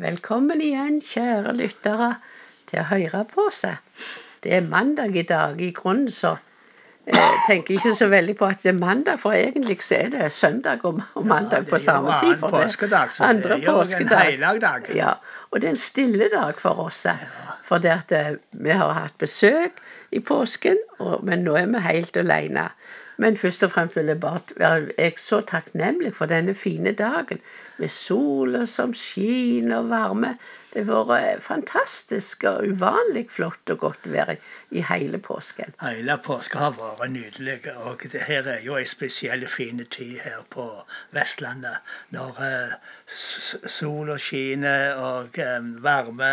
Velkommen igjen, kjære lyttere, til å høre på seg. Det er mandag i dag. I grunnen så eh, tenker jeg ikke så veldig på at det er mandag, for egentlig så er det søndag og, mandag på samme tid. for det påskedag, så andre det er jo en helligdag. Ja, og det er en stille dag for oss. eh, For det at eh, vi har hatt besøk i påsken, og, men nå er vi helt alene. Men først og fremst vil jeg bare være så takknemlig for denne fine dagen med sola som skinner og varme. Det har vært fantastisk og uvanlig flott og godt vær i, hele påsken. Hele påska har vært nydelig. Og det her er jo en spesiell fin tid her på Vestlandet. Når eh, sola skinner og eh, varme,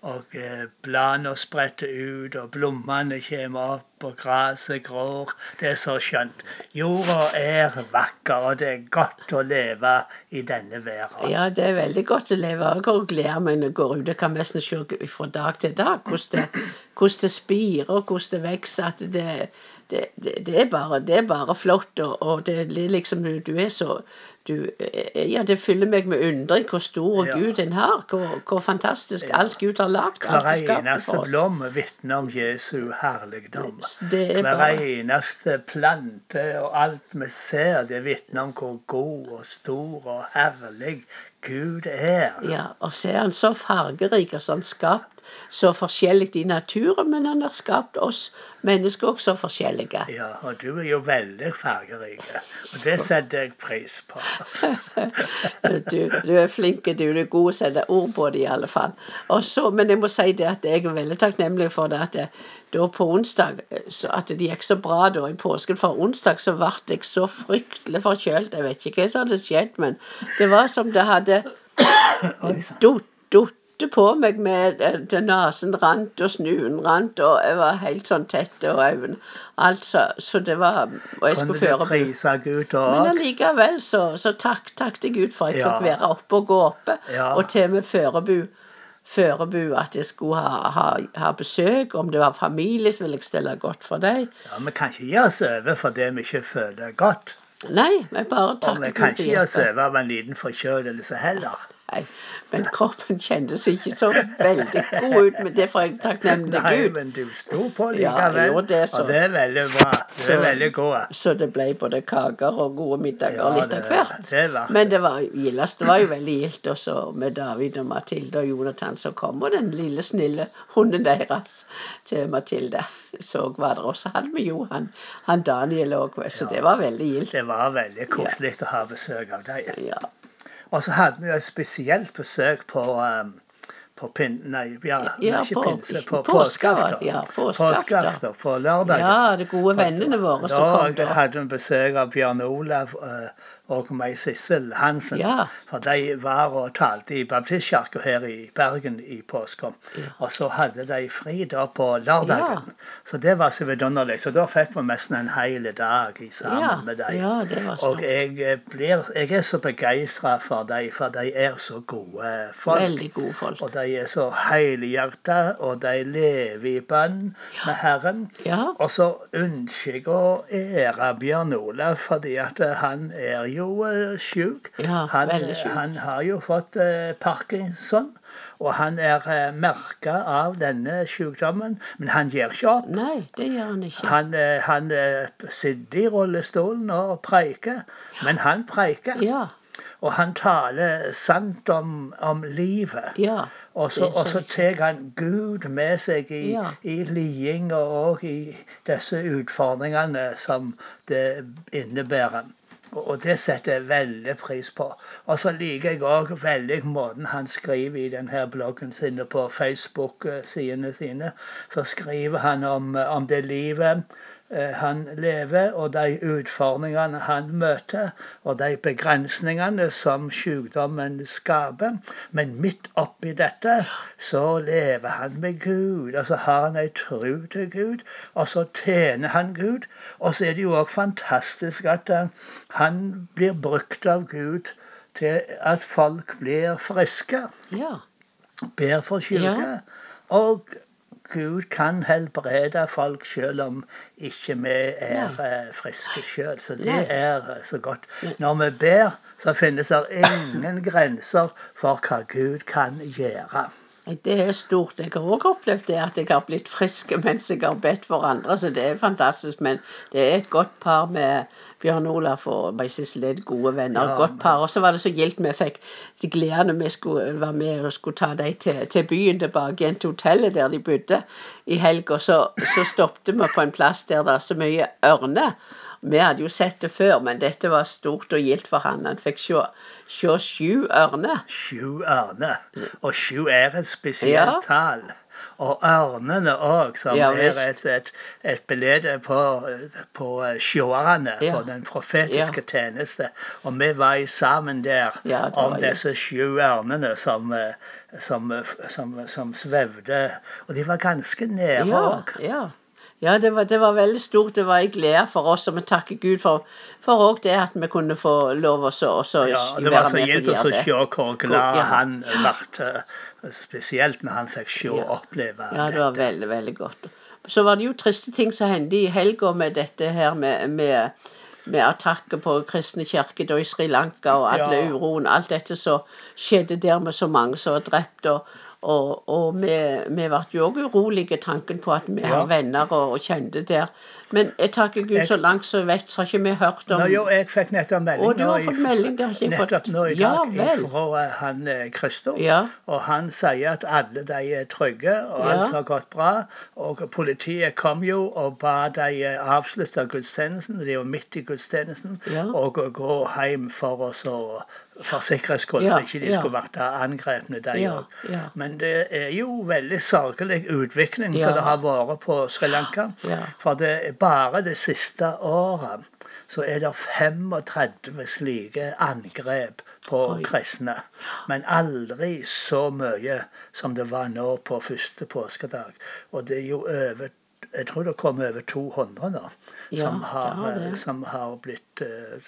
og eh, bladene spretter ut, og blommene kommer opp, og gresset grår. Det er så skjønt. Jorda er vakker, og det er godt å leve i denne verden. Ja, det er veldig godt å leve. Jeg og gleder meg jeg går ut. Jeg kan nesten se fra dag til dag hvordan det, hvordan det spirer og hvordan det vokser. At det, det, det, det, er bare, det er bare flott. Og, og det er liksom du, du er så du, eh, Ja, det fyller meg med undring hvor stor Ja. Gud en har. Hvor, hvor fantastisk Ja. alt Gud har lagd. Hver er eneste blom vitner om Jesu herligdom. Er Hver bare eneste plante og alt vi ser, det vitner om hvor god og stor og herlig Gud er. Ja, og så er han så fargerik og sånn skapt så forskjellig i naturen, men han har skapt oss mennesker også forskjellige. Ja, og du er jo veldig fargerik, og det setter jeg pris på. Du, du er flink, du. Du er god å sette ord på det, i alle fall. Også, men jeg må si det at jeg er veldig takknemlig for det at det, da på onsdag så At det gikk så bra da i påsken. For onsdag så ble jeg så fryktelig forkjølt. Jeg vet ikke hva som hadde skjedd, men det var som det hadde dotte på meg med eh, nesen rant og snuen rant, og jeg var helt sånn tett og øynene Altså, så det var Og jeg skulle føre Gud men allikevel så, så takk, takk til Gud for at jeg Ja. fikk være oppe og gå oppe. Ja. Og til med Førebu, Førebu at jeg skulle ha, ha, ha besøk. Om det var familie, så ville jeg stelle godt for dem. Ja, vi kan ikke gi oss over for det vi ikke føler godt. Nei, vi bare Og takker vi kan ikke gi oss hjelpen. over av en liten forkjølelse heller. Nei, men kroppen kjentes ikke så veldig god ut, men det får jeg takknemlig til Nei, Gud. men du sto på likevel. ja, det. Og det er veldig bra. Du er veldig god. Så det ble både kaker og gode middager Ja, litt av hvert. det var Men det var gildest. Det var jo veldig gildt også med David og Mathilde og Jonathan som kom, og den lille, snille hunden deres til Mathilde. Så var det også han med Johan, han Daniel òg, så det var veldig gildt. Det var veldig koselig å ha besøk av deg. Ja. Og så hadde vi et spesielt besøk på um, på pin... Nei, ja, Ja, ikke på- pinse. På påskeaften, påskeaften. ja, påskeaften. på, på lørdagen. ja, de gode vennene våre som kom Da da. hadde vi besøk av Bjørn Olav eh, og meg Sissel Hansen. Ja. For de var og talte i baptistkirka her i Bergen i påska. Ja. Og så hadde de fri da på lørdagen. Så det var så vidunderlig. Så da fikk vi nesten en hel dag i sammen Ja, med dem. ja, Og jeg, eh, blir, jeg er så begeistra for dem, for de er så gode folk. Gode folk. Og de er så helhjerta, og de lever i bønn med Herren. Ja, Og så ønsker jeg å ære Bjørn Olav, fordi at han er jo uh, sjuk. ja Han, han har jo fått eh, parkinson, og han er uh, merka av denne sykdommen. Men han gir ikke opp. Nei, det gjør han ikke. Han, eh, han eh, sitter i rullestolen og preiker, men han preiker. Ja, Og han taler sant om, om livet. ja. Og så, så tar han Gud med seg i, Ja. i lidinga og i disse utfordringene som det innebærer. Og det setter jeg veldig pris på. Og så liker jeg òg veldig måten han skriver i denne bloggen sin på Facebook-sidene sine. Så skriver han om, om det livet eh, han lever, og de utfordringene han møter, og de begrensningene som sykdommen skaper. Men midt oppi dette så lever han med Gud, og så har han ei tro til Gud, og så tjener han Gud. Og så er det jo òg fantastisk at eh, han blir brukt av Gud til at folk blir friske ja. ber for syke. Ja. Og Gud kan helbrede folk selv om ikke vi er eh, friske selv. Så det er eh, så godt. Når vi ber, så finnes det ingen grenser for hva Gud kan gjøre. Det er stort. Jeg har òg opplevd det at jeg har blitt frisk mens jeg har bedt for andre, så det er fantastisk. Men det er et godt par med Bjørn Olaf og meg Sissel er gode venner. Ja, godt par. Og så var det så gildt vi fikk de gleden vi skulle være med og skulle ta dem til, til byen tilbake igjen til hotellet der de bodde i helga. Så, så stoppet vi på en plass der det er så mye ørner. Vi hadde jo sett det før, men dette var stort og gildt for han. Han fikk se, se sju ørner. Sju ørner. Og sju er et spesielt Ja. tall. Og ørnene òg, som Ja, er et, et, et belede på, på sjåerne, Ja. på den profetiske tjeneste. Og vi var sammen der om disse sju ørnene som, eh, som, eh, som, som svevde. Og de var ganske nære Ja, òg. Ja. ja det, var, det var veldig stort. Det var en glede for oss, og vi takker Gud for, for det at vi kunne få lov å også, også Ja, og det være var så med på så gildt å se hvor glad Ja. han ble, spesielt når han fikk se og Ja. oppleve Ja, det var dette. veldig, veldig godt. Så var det jo triste ting som hendte i helga med dette her med, med, med attacker på kristne kirker i Sri Lanka og alle Ja. uroen. Alt dette som skjedde der med så mange som var drept. og og, og vi, vi ble jo òg urolige tanken på at vi Ja. har venner og, og kjente der. Men jeg takker Gud, så langt så jeg vet, så har ikke vi hørt om Nå, jo, jeg fikk nettopp melding og du har fått melding, det har ikke nettopp nå i dag ja, fra eh, han Christer. Ja. Og han sier at alle de er trygge, og alt har gått bra. Og politiet kom jo og ba de eh, avslutte gudstjenesten, de var midt i gudstjenesten, og gå- hjem for oss å for sikkerhets skyld, Ja, for ikke de ja. skulle vært angrepne, de Ja, òg. ja. Men det er jo veldig sørgelig utvikling som det har vært på Sri Lanka. For det er bare det siste året så er det 35 slike angrep på Oi. kristne. Men aldri så mye som det var nå på første påskedag. Og det er jo over jeg tror det kom over 200 nå som, har, som har blitt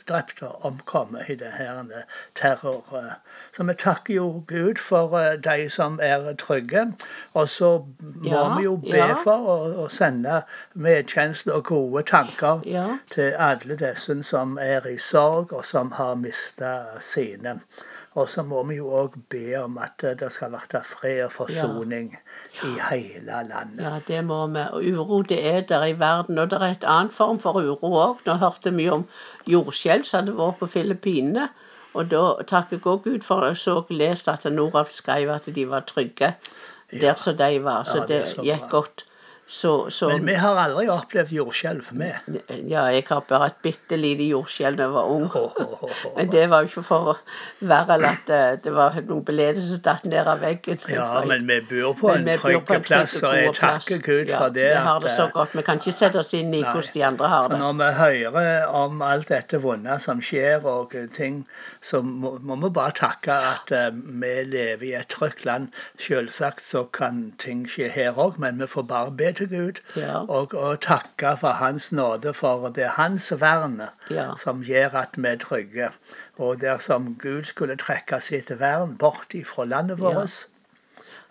drept og omkommet i denne terror. eh. Så vi takker jo Gud for eh, de som er trygge. Og så må Ja, vi jo be ja. for å, å sende medkjensle og gode tanker Ja. til alle disse som er i sorg, og som har mista sine. Og så må vi jo òg be om at eh, det skal være fred og forsoning i hele landet. Ja, det må vi. Uro det er der i verden. Og det er et annet form for uro òg. Nå hørte vi om jordskjelv som hadde vært på Filippinene. Og da takker jeg òg Gud for jeg så lest at Noralf skrev at de var trygge der som de var. Så det gikk godt. Så, så Men vi har aldri opplevd jordskjelv, vi. Ja, jeg har bare et bitte lite jordskjelv da jeg var ung. Men det var jo ikke for å være eller at eh, det var noen beleder som datt ned av veggen. Ja, men vi bor på en trygg plass, og jeg takker Gud ja, for det. Vi har det så eh, godt. Vi kan ikke sette oss inn i hvordan de andre har det. når vi hører om alt dette vonde som skjer, og eh, ting, så må, må vi bare takke at vi lever i et trygt land. Selvsagt så kan ting skje her òg, men vi får bare be til Gud Ja. og, og takke for Hans nåde, for det er Hans vern Ja. som gjør at vi er trygge. Og dersom Gud skulle trekke sitt vern bort ifra landet vårt,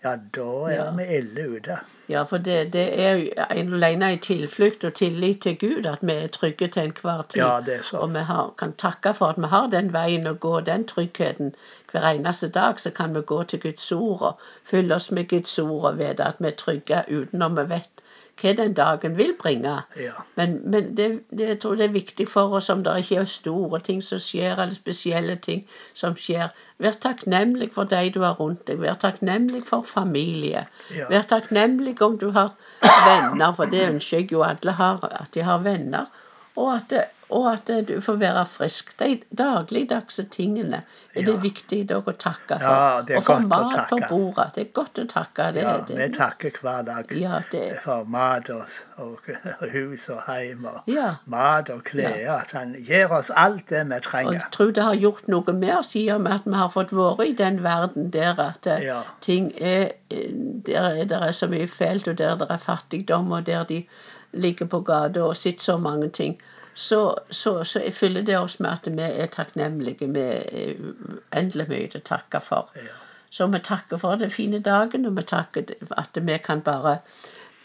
ja, da er vi ille ute. Ja, for det, det er en alene i tilflukt og tillit til Gud at vi er trygge til enhver tid. Ja, det er så. Og vi har, kan takke for at vi har den veien å gå, den tryggheten. Hver eneste dag så kan vi gå til Guds ord og fylle oss med Guds ord og vite at vi er trygge uten om vi vet hva den dagen vil bringe. Ja. Men, men det, det, jeg tror det er viktig for oss om det ikke er store ting som skjer, eller spesielle ting som skjer. Vær takknemlig for de du har rundt deg. Vær takknemlig for familie. Ja. Vær takknemlig om du har venner, for det ønsker jeg jo alle har, at de har venner. Og at, og at du får være frisk. De dagligdagse tingene er det Ja. viktig dog å takke for. Ja, det er og få mat på bordet. Det er godt å takke. Det, Ja, det, vi takker hver dag Ja, det, for mat og, og hus og hjem og ja. mat og klær. At han gir oss alt det vi trenger. Og jeg tror det har gjort noe med oss i og med at vi har fått være i den verden der at eh, ting er eh, Der er det så mye fælt, og der det er fattigdom, og der de ligger på gata og sitter så mange ting. Så, så, så jeg fyller det oss med at vi er takknemlige. Vi er uendelig mye å takke for. Ja. Så vi takker for den fine dagen, og vi takker at vi kan bare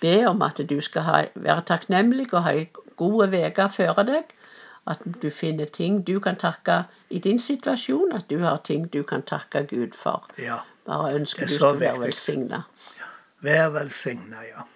be om at du skal ha, være takknemlig og ha ei god uke før deg. At du finner ting du kan takke i din situasjon, at du har ting du kan takke Gud for. Ja. Bare ønsker er du skal være velsigna. Vær velsigna, ja.